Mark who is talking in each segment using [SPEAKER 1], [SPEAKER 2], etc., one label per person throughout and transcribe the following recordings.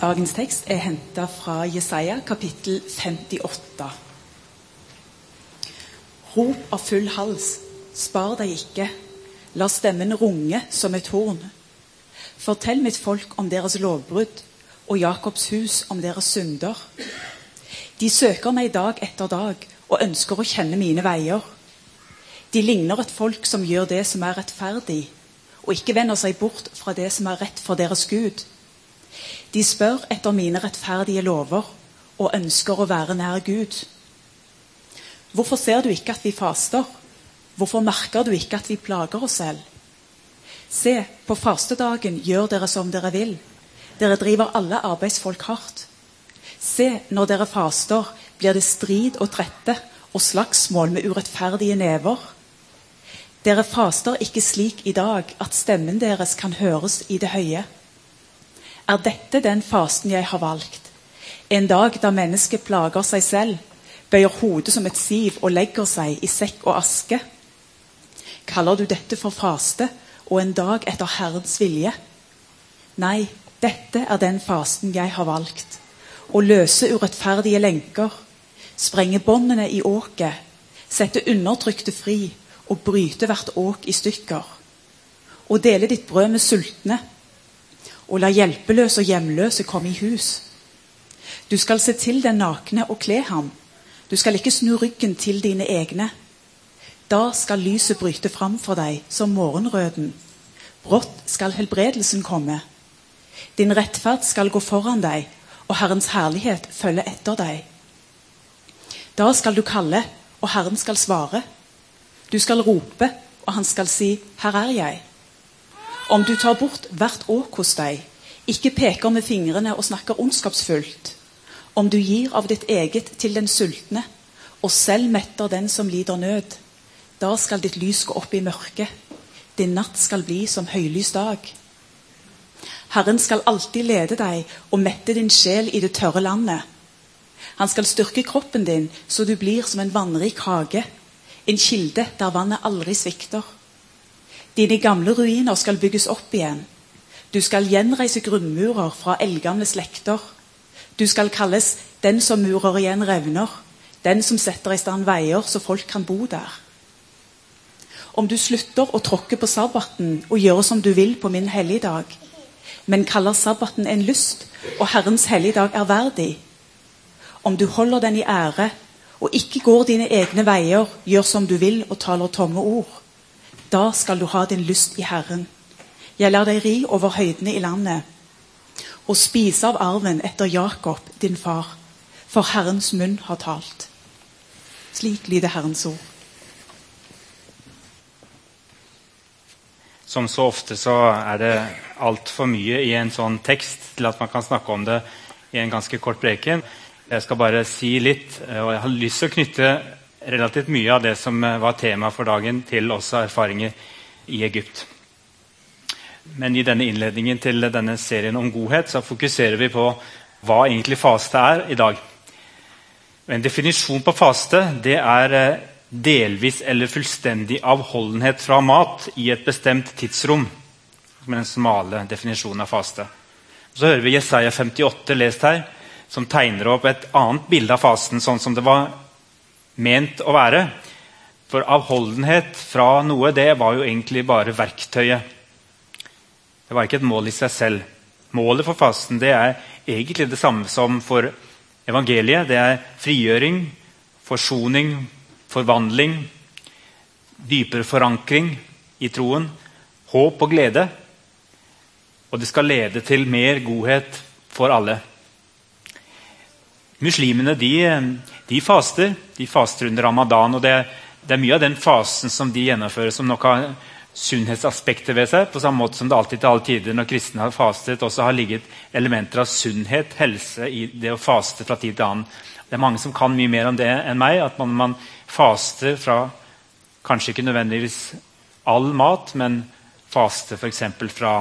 [SPEAKER 1] Dagens tekst er henta fra Jesaja kapittel 58. Rop av full hals, spar deg ikke, la stemmen runge som et horn. Fortell mitt folk om deres lovbrudd og Jakobs hus om deres synder. De søker meg dag etter dag og ønsker å kjenne mine veier. De ligner et folk som gjør det som er rettferdig, og ikke vender seg bort fra det som er rett for deres Gud. De spør etter mine rettferdige lover og ønsker å være nær Gud. Hvorfor ser du ikke at vi faster? Hvorfor merker du ikke at vi plager oss selv? Se, på fastedagen gjør dere som dere vil. Dere driver alle arbeidsfolk hardt. Se, når dere faster, blir det strid og trette og slagsmål med urettferdige never. Dere faster ikke slik i dag at stemmen deres kan høres i det høye. Er dette den fasten jeg har valgt? En dag da mennesket plager seg selv, bøyer hodet som et siv og legger seg i sekk og aske? Kaller du dette for faste og en dag etter Herrens vilje? Nei, dette er den fasten jeg har valgt. Å løse urettferdige lenker, sprenge båndene i åket, sette undertrykte fri og bryte hvert åk i stykker. Å dele ditt brød med sultne, og la hjelpeløse og hjemløse komme i hus. Du skal se til den nakne og kle ham. Du skal ikke snu ryggen til dine egne. Da skal lyset bryte fram for deg som morgenrøden. Brått skal helbredelsen komme. Din rettferd skal gå foran deg, og Herrens herlighet følge etter deg. Da skal du kalle, og Herren skal svare. Du skal rope, og han skal si, 'Her er jeg'. Om du tar bort hvert åk hos deg, ikke peker med fingrene og snakker ondskapsfullt, om du gir av ditt eget til den sultne, og selv metter den som lider nød, da skal ditt lys gå opp i mørket, din natt skal bli som høylys dag. Herren skal alltid lede deg og mette din sjel i det tørre landet. Han skal styrke kroppen din så du blir som en vannrik hage en kilde der vannet aldri svikter. Dine gamle ruiner skal bygges opp igjen. Du skal gjenreise grunnmurer fra eldgamle slekter. Du skal kalles 'den som murer igjen revner', den som setter i stand veier så folk kan bo der. Om du slutter å tråkke på sabbaten og gjøre som du vil på min helligdag, men kaller sabbaten en lyst og Herrens helligdag er verdig, om du holder den i ære og ikke går dine egne veier, gjør som du vil og taler tomme ord. Da skal du ha din lyst i Herren. Jeg lar deg ri over høydene i landet og spise av arven etter Jakob, din far, for Herrens munn har talt. Slik lyder Herrens ord.
[SPEAKER 2] Som så ofte så er det altfor mye i en sånn tekst til at man kan snakke om det i en ganske kort preken. Jeg skal bare si litt, eh, og jeg har lyst til å knytte relativt mye av det som eh, var tema for dagen, til også erfaringer i Egypt. Men i denne innledningen til denne serien om godhet så fokuserer vi på hva egentlig faste er i dag. En definisjon på faste det er eh, delvis eller fullstendig avholdenhet fra mat i et bestemt tidsrom. Som er den smale definisjonen av faste. Så hører vi Jesaja 58 lest her som tegner opp et annet bilde av fasten, sånn som det var ment å være. For avholdenhet fra noe, det var jo egentlig bare verktøyet. Det var ikke et mål i seg selv. Målet for fasten det er egentlig det samme som for evangeliet. Det er frigjøring, forsoning, forvandling, dypere forankring i troen, håp og glede. Og det skal lede til mer godhet for alle. Muslimene de, de, faster. De faster under ramadan. og det, det, er mye av den fasen som de gjennomfører, som nok har sunnhetsaspekter ved seg. På samme måte som det alltid til alle tider når kristne har fastet, også har ligget elementer av sunnhet, helse, i det å faste fra tid til annen. Det er mange som kan mye mer om det enn meg. At man, man faster fra kanskje ikke nødvendigvis all mat, men faster f.eks. fra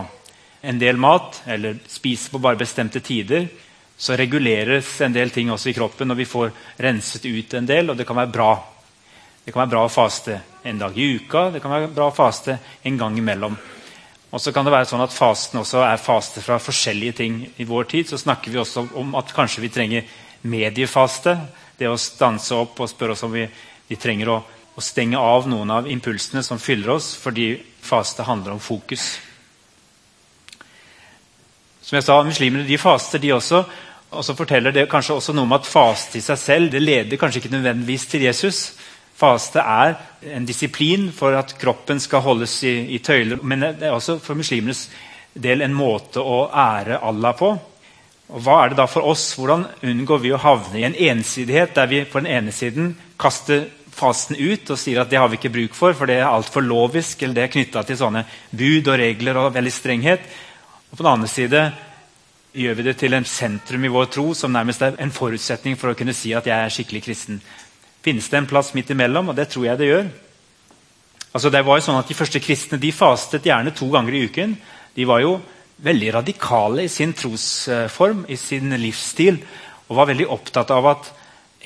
[SPEAKER 2] en del mat, eller spiser på bare bestemte tider så reguleres en del ting også i kroppen, og vi får renset ut en del, og det kan være bra. Det kan være bra å faste en dag i uka, det kan være bra å faste en gang imellom. Og så kan det være sånn at Fasten også er faste fra forskjellige ting. I vår tid så snakker vi også om at kanskje vi trenger mediefaste. Det å stanse opp og spørre oss om vi, vi trenger å, å, stenge av noen av impulsene som fyller oss, fordi faste handler om fokus. Som jeg sa, Muslimene de faster, de også. Og så forteller det kanskje også noe om at faste i seg selv det leder kanskje ikke nødvendigvis til Jesus. Faste er en disiplin for at kroppen skal holdes i, i tøyler. Men det er også for muslimenes del en måte å ære Allah på. Og Hva er det da for oss? Hvordan unngår vi å havne i en ensidighet der vi på den ene siden kaster fasten ut og sier at det har vi ikke bruk for, for det er altfor lovisk, eller det er knytta til sånne bud og regler og veldig strenghet. Og på den andre side gjør vi det til en sentrum i vår tro som nærmest er en forutsetning for å kunne si at jeg er skikkelig kristen. Finnes det en plass midt imellom? Og det tror jeg det gjør. Altså det var jo sånn at De første kristne de fastet gjerne to ganger i uken. De var jo veldig radikale i sin trosform, i sin livsstil, og var veldig opptatt av at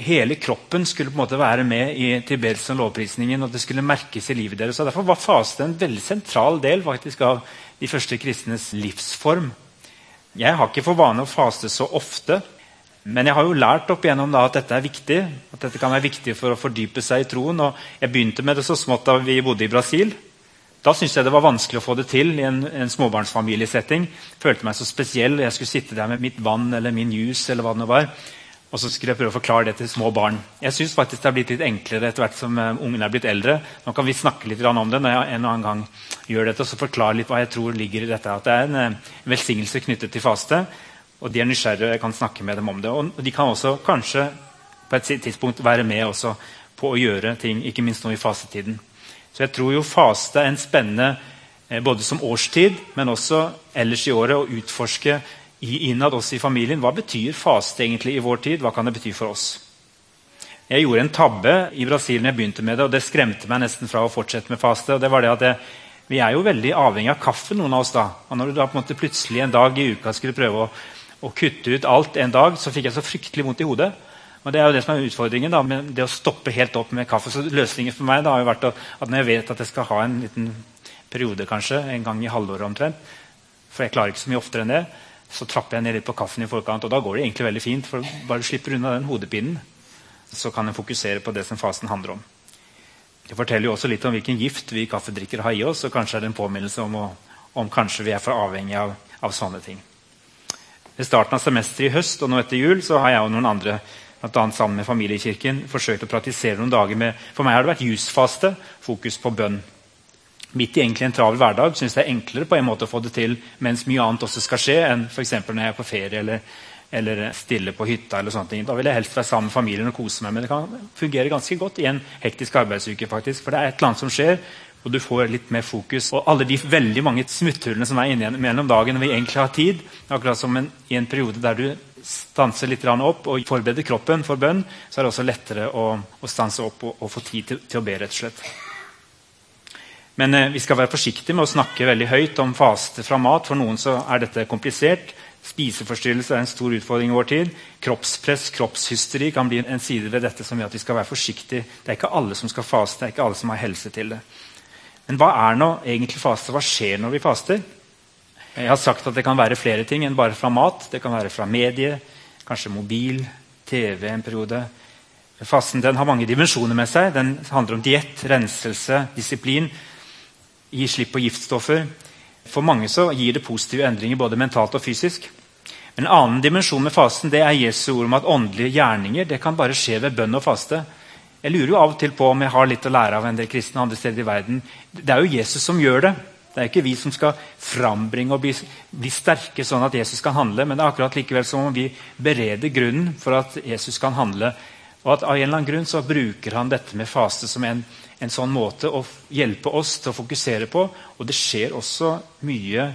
[SPEAKER 2] hele kroppen skulle på en måte være med i tilbedelsen og lovprisningen. og det skulle merkes i livet deres. Og Derfor var faste en veldig sentral del faktisk av de første kristnes livsform. Jeg har ikke for vane å faste så ofte. Men jeg har jo lært opp igjennom da at dette er viktig. At dette kan være viktig for å fordype seg i troen. Og jeg begynte med det så smått da vi bodde i Brasil. Da syntes jeg det var vanskelig å få det til i en, en småbarnsfamiliesetting. Følte meg så spesiell. Jeg skulle sitte der med mitt vann eller min juice eller hva det nå var. Og så skulle jeg prøve å forklare det til små barn. Jeg synes faktisk det har blitt litt enklere etter hvert som uh, ungene er blitt eldre. Nå kan vi snakke litt om det når jeg en og annen gang gjør dette, og så forklare litt hva jeg tror ligger i dette. At det er en uh, velsignelse knyttet til faste, og de er nysgjerrige, og jeg kan snakke med dem om det. Og de kan også kanskje på et tidspunkt være med på å gjøre ting, ikke minst nå i fasetiden. Så jeg tror jo faste er en spennende uh, både som årstid, men også ellers i året å utforske innad oss i familien. Hva betyr faste egentlig i vår tid? Hva kan det bety for oss? Jeg gjorde en tabbe i Brasil når jeg begynte med det, og det skremte meg nesten fra å fortsette med faste. og det var det at jeg, Vi er jo veldig avhengig av kaffe, noen av oss. da. Og når du da på en måte plutselig en dag i uka skulle prøve å, å kutte ut alt en dag, så fikk jeg så fryktelig vondt i hodet. Og Det er jo det som er utfordringen. da, med Det å stoppe helt opp med kaffe. Så Løsningen for meg da har jo vært at når jeg vet at jeg skal ha en liten periode, kanskje, en gang i halvåret omtrent, for jeg klarer ikke så mye oftere enn det, så trapper jeg ned litt på kaffen i forkant. Og da går det egentlig veldig fint. for Bare du slipper unna den hodepinen, så kan en fokusere på det som fasen handler om. Det forteller jo også litt om hvilken gift vi kaffedrikkere har i oss. Og kanskje er det en påminnelse om, å, om kanskje vi er for avhengige av, av, sånne ting. Ved starten av semesteret i høst og nå etter jul så har jeg og noen andre annet sammen med Familiekirken forsøkt å praktisere noen dager med For meg har det vært jusfaste, fokus på bønn midt i egentlig en travel hverdag synes det er enklere på en måte å få det til mens mye annet også skal skje, enn f.eks. når jeg er på ferie eller, eller, stille på hytta. eller sånne ting. Da vil jeg helst være sammen med familien og kose meg. Men det kan fungere ganske godt i en hektisk arbeidsuke. faktisk, For det er et eller annet som skjer, og du får litt mer fokus. Og alle de veldig mange smutthullene som er inne mellom dagen når vi egentlig har tid, akkurat som en, i en periode der du stanser litt opp og forbereder kroppen for bønn, så er det også lettere å, å stanse opp og, og få tid til, til å be, rett og slett. Men eh, vi skal være forsiktige med å snakke veldig høyt om faste fra mat. For noen er dette komplisert. Spiseforstyrrelse er en stor utfordring i vår tid. Kroppspress, kroppshysteri kan bli en side ved dette som gjør at vi skal være forsiktige. Det er ikke alle som skal faste, det er ikke alle som har helse til det. Men hva er nå egentlig faste? Hva skjer når vi faster? Jeg har sagt at det kan være flere ting enn bare fra mat. Det kan være fra medie, kanskje mobil, TV en periode. Fasten har mange dimensjoner med seg. Den handler om diett, renselse, disiplin gi slipp på giftstoffer. For mange så gir det positive endringer både mentalt og fysisk. Men En annen dimensjon med fasten det er Jesu ord om at åndelige gjerninger det kan bare skje ved bønn og faste. Jeg lurer jo av og til på om jeg har litt å lære av en del kristne andre steder i verden. Det er jo Jesus som gjør det. Det er ikke vi som skal frambringe og bli, bli sterke sånn at Jesus kan handle, men det er akkurat likevel som om vi bereder grunnen for at Jesus kan handle. Og at av en eller annen grunn så bruker han dette med faste som en, en sånn måte å hjelpe oss til å fokusere på. Og det skjer også mye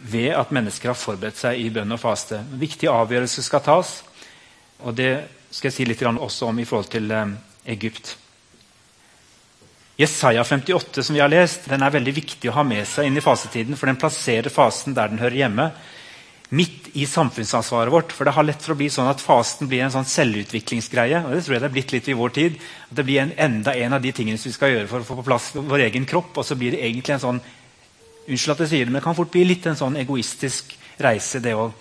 [SPEAKER 2] ved at mennesker har forberedt seg i bønn og faste. En viktig avgjørelse skal tas, og det skal jeg si litt også om i forhold til eh, Egypt. Jesaja 58 som vi har lest, den er veldig viktig å ha med seg inn i fasetiden, for den plasserer fasen der den hører hjemme midt i samfunnsansvaret vårt. For det har lett for å bli sånn at fasten blir en sånn selvutviklingsgreie. og Det tror jeg det er blitt litt i vår tid. At det blir en, enda en av de tingene vi skal gjøre for å få på plass vår egen kropp. Og så blir det egentlig en sånn Unnskyld at jeg sier det, men det kan fort bli litt en sånn egoistisk reise, det òg.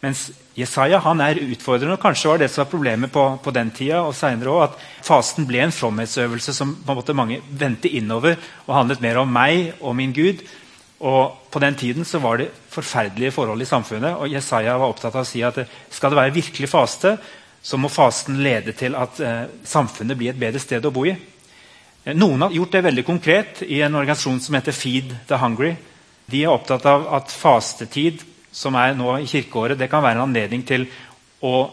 [SPEAKER 2] Mens Jesaja han er utfordrende, og kanskje var det som var problemet på, på den tida, og senere også, at fasten ble en fromhetsøvelse som på en måte mange vendte innover og handlet mer om meg og min Gud. Og På den tiden så var det forferdelige forhold i samfunnet. og Jesaja var opptatt av å si at skal det være virkelig faste, så må fasten lede til at eh, samfunnet blir et bedre sted å bo i. Eh, noen har gjort det veldig konkret i en organisasjon som heter Feed the Hungry. De er opptatt av at fastetid, som er nå i kirkeåret, det kan være en anledning til å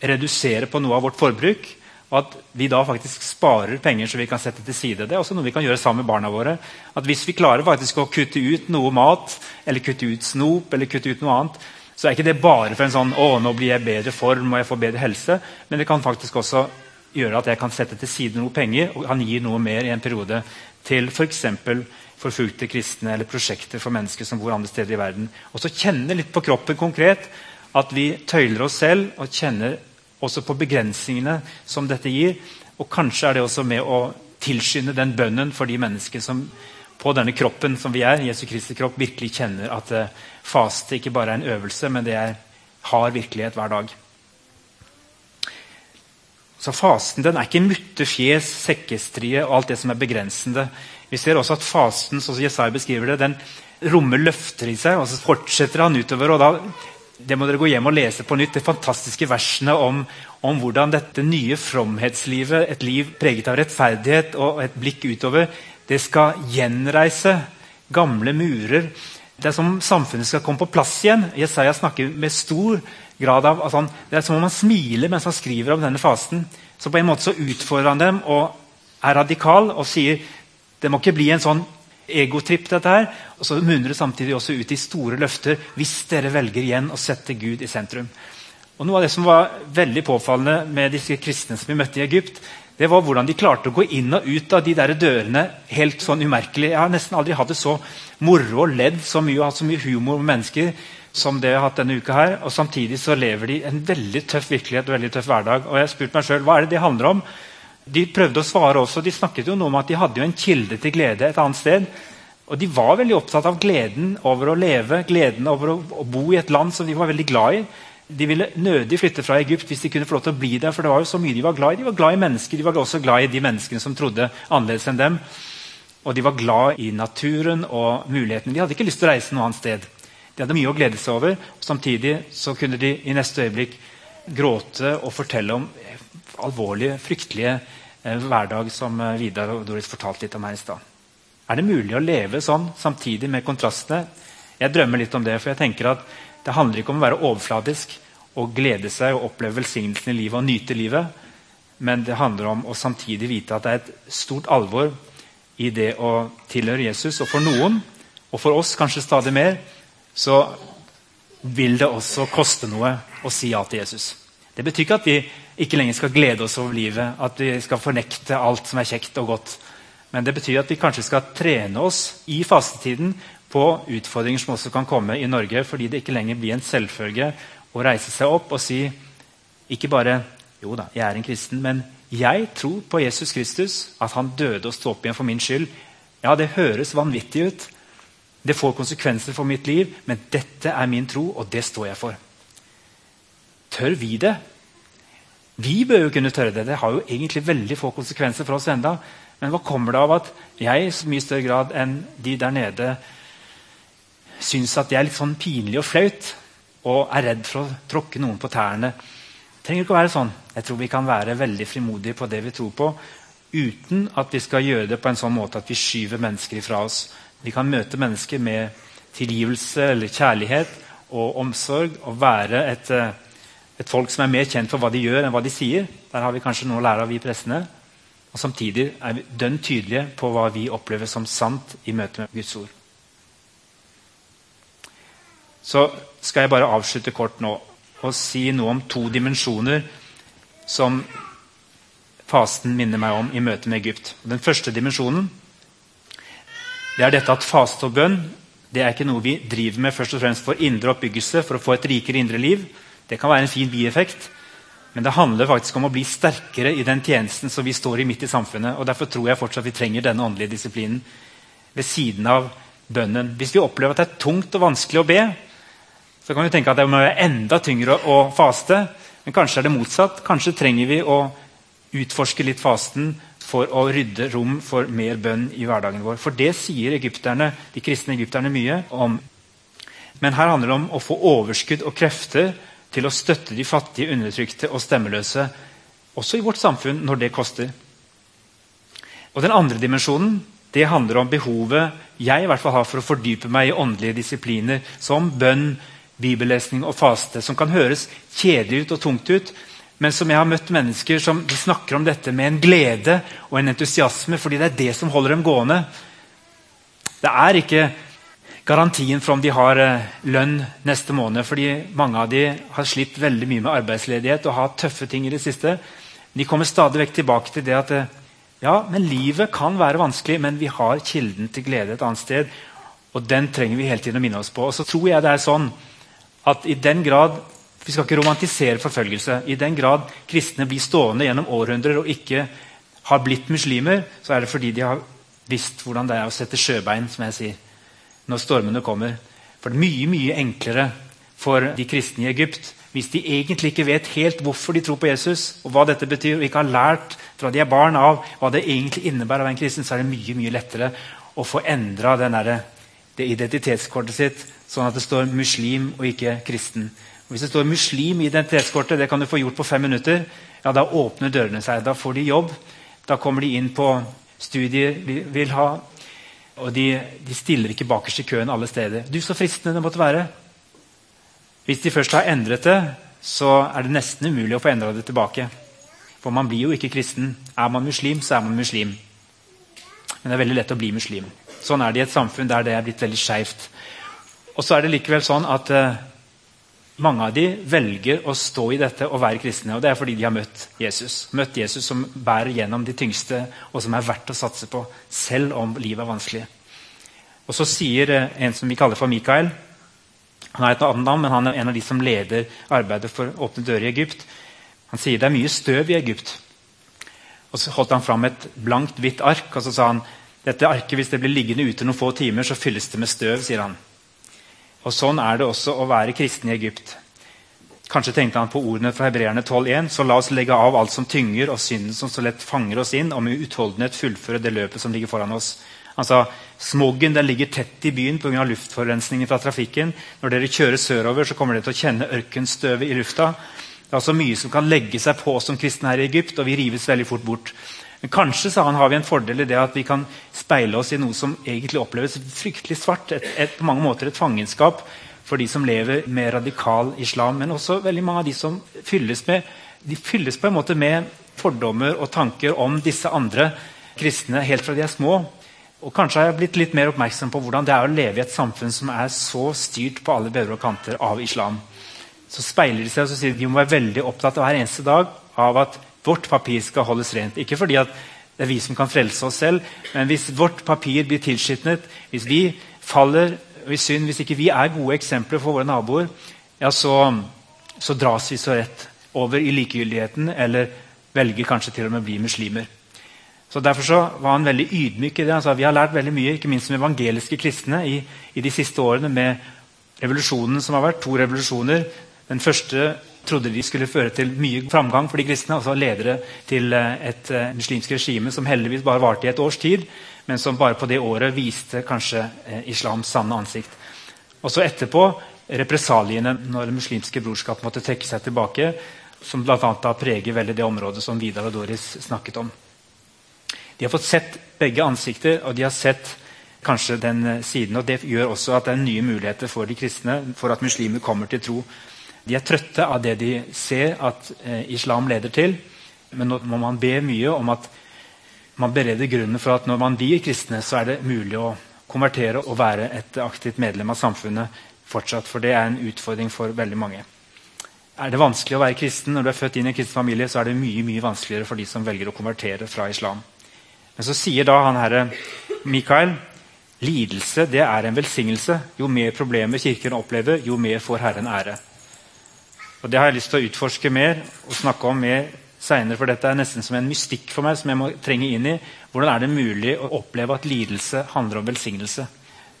[SPEAKER 2] redusere på noe av vårt forbruk. Og at vi da faktisk sparer penger så vi kan sette til side. Det er også noe vi kan gjøre sammen med barna våre. At Hvis vi klarer faktisk å kutte ut noe mat, eller kutte ut snop, eller kutte ut noe annet, så er ikke det bare for en sånn å, nå blir jeg bedre form og jeg får bedre helse. Men det kan faktisk også gjøre at jeg kan sette til side noe penger og kan gi noe mer i en periode til f.eks. For forfulgte kristne eller prosjekter for mennesker som bor andre steder i verden. Og så kjenne litt på kroppen konkret at vi tøyler oss selv og kjenner også på begrensningene som dette gir. Og kanskje er det også med å tilskynde den bønnen for de mennesker som på denne kroppen som vi er, Jesu Kristi kropp, virkelig kjenner at uh, faste ikke bare er en øvelse, men det er hard virkelighet hver dag. Så Fasten den er ikke mutte, fjes, sekkestrie og alt det som er begrensende. Vi ser også at fasten som Jesaja beskriver det, den rommer løfter i seg. og Så fortsetter han utover. og da, Det må dere gå hjem og lese på nytt. De fantastiske versene om, om hvordan dette nye fromhetslivet, et liv preget av rettferdighet og et blikk utover, det skal gjenreise gamle murer. Det er som om samfunnet skal komme på plass igjen. Jesaja snakker med stor grad av altså Det er som om han smiler mens han skriver om denne fasen. Så på en måte så utfordrer han dem og er radikal og sier det må ikke bli en sånn egotripp, dette her. Og så munner det samtidig også ut i store løfter hvis dere velger igjen å sette Gud i sentrum. Og Noe av det som var veldig påfallende med disse kristne som vi møtte i Egypt, det var hvordan de klarte å gå inn og ut av de der dørene helt sånn umerkelig. Jeg har nesten aldri hatt det så moro og ledd så mye og hatt så mye humor med mennesker som det jeg har hatt denne uka her. Og samtidig så lever de en veldig tøff virkelighet og veldig tøff hverdag. Og jeg har spurt meg selv, hva er det det handler om? De prøvde å svare også. De snakket jo noe om at de hadde jo en kilde til glede et annet sted. Og de var veldig opptatt av gleden over å leve, gleden over å, bo i et land som de var veldig glad i. De ville nødig flytte fra Egypt hvis de kunne få lov til å bli der. for det var jo så mye De var glad i De var glad i mennesker, de var også glad i de menneskene som trodde annerledes enn dem. Og de var glad i naturen og mulighetene. De hadde ikke lyst til å reise noe annet sted. De hadde mye å glede seg over. og Samtidig så kunne de i neste øyeblikk gråte og fortelle om alvorlige, fryktelige hverdag som eh, Vidar og Doris fortalte litt om her i stad. Er det mulig å leve sånn samtidig med kontrastene? Jeg drømmer litt om det, for jeg tenker at det handler ikke om å være overfladisk og glede seg og oppleve velsignelsen i livet og nyte livet. Men det handler om å samtidig vite at det er et stort alvor i det å tilhøre Jesus. Og for noen, og for oss kanskje stadig mer, så vil det også koste noe å si ja til Jesus. Det betyr ikke at vi ikke lenger skal glede oss over livet, at vi skal fornekte alt som er kjekt og godt. Men det betyr at vi kanskje skal trene oss i fastetiden på utfordringer som også kan komme i Norge, fordi det ikke lenger blir en selvfølge å reise seg opp og si ikke bare jo da, jeg er en kristen, men jeg tror på Jesus Kristus, at han døde og sto opp igjen for min skyld. Ja, det høres vanvittig ut. Det får konsekvenser for mitt liv, men dette er min tro, og det står jeg for. Tør vi det? Vi bør jo kunne tørre det. Det har jo egentlig veldig få konsekvenser for oss enda. Men hva kommer det av at jeg i mye større grad enn de der nede syns at det er litt sånn pinlig og flaut og er redd for å tråkke noen på tærne? Det trenger ikke å være sånn. Jeg tror vi kan være veldig frimodige på det vi tror på, uten at vi skal gjøre det på en sånn måte at vi skyver mennesker ifra oss. Vi kan møte mennesker med tilgivelse eller kjærlighet og omsorg og være et, eh, et, folk som er mer kjent for hva de gjør, enn hva de sier. Der har vi kanskje noe å lære av vi prestene. Og Samtidig er vi dønn tydelige på hva vi opplever som sant i møte med Guds ord. Så skal jeg bare avslutte kort nå og si noe om to dimensjoner som fasten minner meg om i møte med Egypt. Den første dimensjonen det er dette at faste og bønn det er ikke noe vi driver med først og fremst for indre oppbyggelse, for å få et rikere indre liv. Det kan være en fin bieffekt. Men det handler faktisk om å bli sterkere i den tjenesten som vi står i midt i samfunnet. og Derfor tror jeg fortsatt vi trenger denne åndelige disiplinen ved siden av bønnen. Hvis vi opplever at det er tungt og vanskelig å be, så kan vi tenke at det må være enda tyngre å faste. Men kanskje er det motsatt. Kanskje trenger vi å utforske litt fasten for å rydde rom for mer bønn i hverdagen vår. For det sier egypterne, de kristne egypterne mye om. Men her handler det om å få overskudd og krefter til å støtte de fattige, undertrykte og stemmeløse, også i vårt samfunn, når det koster. Og Den andre dimensjonen det handler om behovet jeg i hvert fall har for å fordype meg i åndelige disipliner som bønn, bibellesning og faste, som kan høres kjedelig ut og tungt ut, men som jeg har møtt mennesker som snakker om dette med en glede og en entusiasme, fordi det er det som holder dem gående. Det er ikke garantien for om de har eh, lønn neste måned, fordi mange av de har slitt veldig mye med arbeidsledighet og har tøffe ting i det siste. De kommer stadig vekk tilbake til det at eh, ja, men livet kan være vanskelig, men vi har kilden til glede et annet sted. Og den trenger vi hele tiden å minne oss på. Og så tror jeg det er sånn at i den grad Vi skal ikke romantisere forfølgelse. I den grad kristne blir stående gjennom århundrer og ikke har blitt muslimer, så er det fordi de har visst hvordan det er å sette sjøbein, som jeg sier, når stormene kommer. For det er mye, mye enklere for de kristne i Egypt hvis de egentlig ikke vet helt hvorfor de tror på Jesus, og hva dette betyr, og ikke har lært fra de er barn av hva det egentlig innebærer å være en kristen, så er det mye mye lettere å få endra det identitetskortet sitt sånn at det står 'muslim' og ikke 'kristen'. Og hvis det står 'muslim' i identitetskortet, det kan du få gjort på fem minutter, ja, da åpner dørene seg. Da får de jobb. Da kommer de inn på studier vil ha. Og de, de stiller ikke bakerst i køen alle steder. Du, så fristende det måtte være. Hvis de først har endret det, så er det nesten umulig å få endra det tilbake. For man blir jo ikke kristen. Er man muslim, så er man muslim. Men det er veldig lett å bli muslim. Sånn er det i et samfunn der det er blitt veldig skeivt. Og så er det likevel sånn at uh, mange av de velger å stå i dette og være kristne. og Det er fordi de har møtt Jesus. Møtt Jesus som bærer gjennom de tyngste, og som er verdt å satse på, selv om livet er vanskelig. Og så sier uh, en som vi kaller for Mikael Han har et annet navn, men han er en av de som leder arbeidet for Åpne dører i Egypt. Han sier det er mye støv i Egypt. Og Så holdt han fram et blankt, hvitt ark og så sa han, dette arket hvis det blir liggende ute noen få timer, så fylles det med støv. sier han. Og Sånn er det også å være kristen i Egypt. Kanskje tenkte han på ordene fra Hebreerne 12,1.: Så la oss legge av alt som tynger, og synden som så lett fanger oss inn, og med utholdenhet fullføre det løpet som ligger foran oss. Han sa smoggen ligger tett i byen pga. luftforurensningen fra trafikken. Når dere kjører sørover, så kommer dere til å kjenne ørkenstøvet i lufta. Det er altså mye som kan legge seg på oss som kristne her i Egypt, og vi rives veldig fort bort. Men kanskje sa han, har vi en fordel i det at vi kan speile oss i noe som egentlig oppleves fryktelig svart. Et, et, på mange måter et fangenskap for de som lever med radikal islam. Men også veldig mange av de som fylles med, de fylles på en måte med fordommer og tanker om disse andre kristne helt fra de er små. Og Kanskje har jeg blitt litt mer oppmerksom på hvordan det er å leve i et samfunn som er så styrt på alle bedre kanter av islam. Så speiler de seg og sier de må være veldig opptatt hver eneste dag av at Vårt papir skal holdes rent. Ikke fordi det er vi som kan frelse oss selv, men hvis vårt papir blir tilskitnet, hvis vi faller i synd, hvis ikke vi er gode eksempler for våre naboer, ja, så, så dras vi så rett over i likegyldigheten, eller velger kanskje til og med å bli muslimer. Så Derfor så var han veldig ydmyk i det. Han sa vi har lært veldig mye, ikke minst som evangeliske kristne, i, i de siste årene med revolusjonen som har vært. To revolusjoner. Den første trodde de skulle føre til mye framgang for de kristne. altså ledere til eh, et uh, muslimsk regime som heldigvis bare varte i et års tid, men som bare på det året viste kanskje uh, islams sanne ansikt. Og så etterpå represaliene når det muslimske brorskap måtte trekke seg tilbake, som bl.a. preger veldig det området som Vidar og Doris snakket om. De har fått sett begge ansikter, og de har sett kanskje den siden. og Det gjør også at det er nye muligheter for de kristne for at muslimer kommer til tro. De er trøtte av det de ser at eh, islam leder til. Men nå må man be mye om at man bereder grunnen for at når man blir kristne, så er det mulig å konvertere og være et aktivt medlem av samfunnet fortsatt. For det er en utfordring for veldig mange. Er det vanskelig å være kristen når du er født inn i en kristen familie, så er det mye mye vanskeligere for de som velger å konvertere fra islam. Men så sier da han herre Mikael lidelse det er en velsignelse. Jo mer problemer Kirken opplever, jo mer får Herren ære. Og Det har jeg lyst til å utforske mer og snakke om mer seinere, for dette er nesten som en mystikk for meg. som jeg må trenge inn i. Hvordan er det mulig å oppleve at lidelse handler om velsignelse?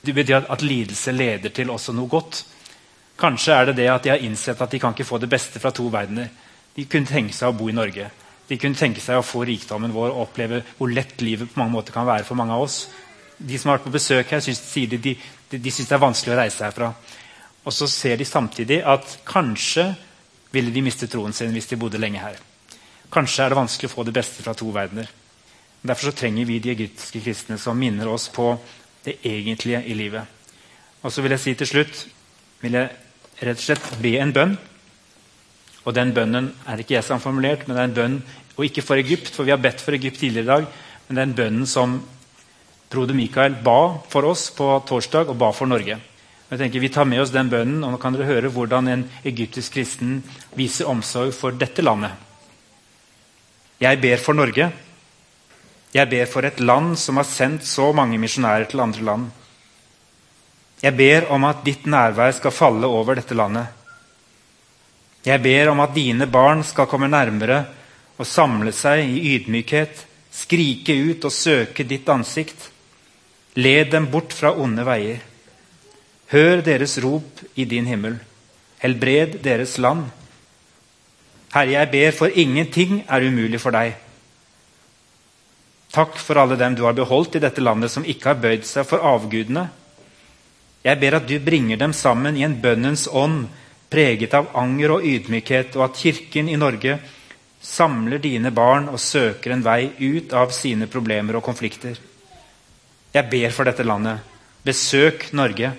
[SPEAKER 2] Det betyr at, at lidelse leder til også noe godt. Kanskje er det det at de har innsett at de kan ikke få det beste fra to verdener. De kunne tenke seg å bo i Norge. De kunne tenke seg å få rikdommen vår og oppleve hvor lett livet på mange måter kan være for mange av oss. De som har vært på besøk her, synes, de, de, de, de det er vanskelig å reise herfra. Og så ser de samtidig at kanskje ville de miste troen sin hvis de bodde lenge her. Kanskje er det vanskelig å få det beste fra to verdener. Derfor trenger vi de egyptiske kristne som minner oss på det egentlige i livet. Og så vil jeg si til slutt vil jeg rett og slett be en bønn. Og den bønnen er ikke jeg som har formulert, men det er en bønn og ikke for Egypt, for vi har bedt for Egypt tidligere i dag, men den bønnen som broder Mikael ba for oss på torsdag, og ba for Norge. Jeg tenker Vi tar med oss den bønnen, og nå kan dere høre hvordan en egyptisk kristen viser omsorg for dette landet. Jeg ber for Norge. Jeg ber for et land som har sendt så mange misjonærer til andre land. Jeg ber om at ditt nærvær skal falle over dette landet. Jeg ber om at dine barn skal komme nærmere og samle seg i ydmykhet, skrike ut og søke ditt ansikt. Led dem bort fra onde veier. Hør deres rop i din himmel. Helbred deres land. Herre, jeg ber, for ingenting er umulig for deg. Takk for alle dem du har beholdt i dette landet som ikke har bøyd seg for avgudene. Jeg ber at du bringer dem sammen i en bønnens ånd, preget av anger og ydmykhet, og at Kirken i Norge samler dine barn og søker en vei ut av sine problemer og konflikter. Jeg ber for dette landet. Besøk Norge.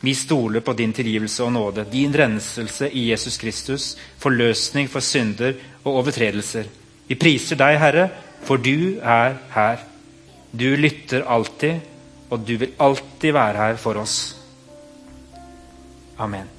[SPEAKER 2] Vi stoler på din tilgivelse og nåde, din renselse i Jesus Kristus, forløsning for synder og overtredelser. Vi priser deg, Herre, for du er her. Du lytter alltid, og du vil alltid være her for oss. Amen.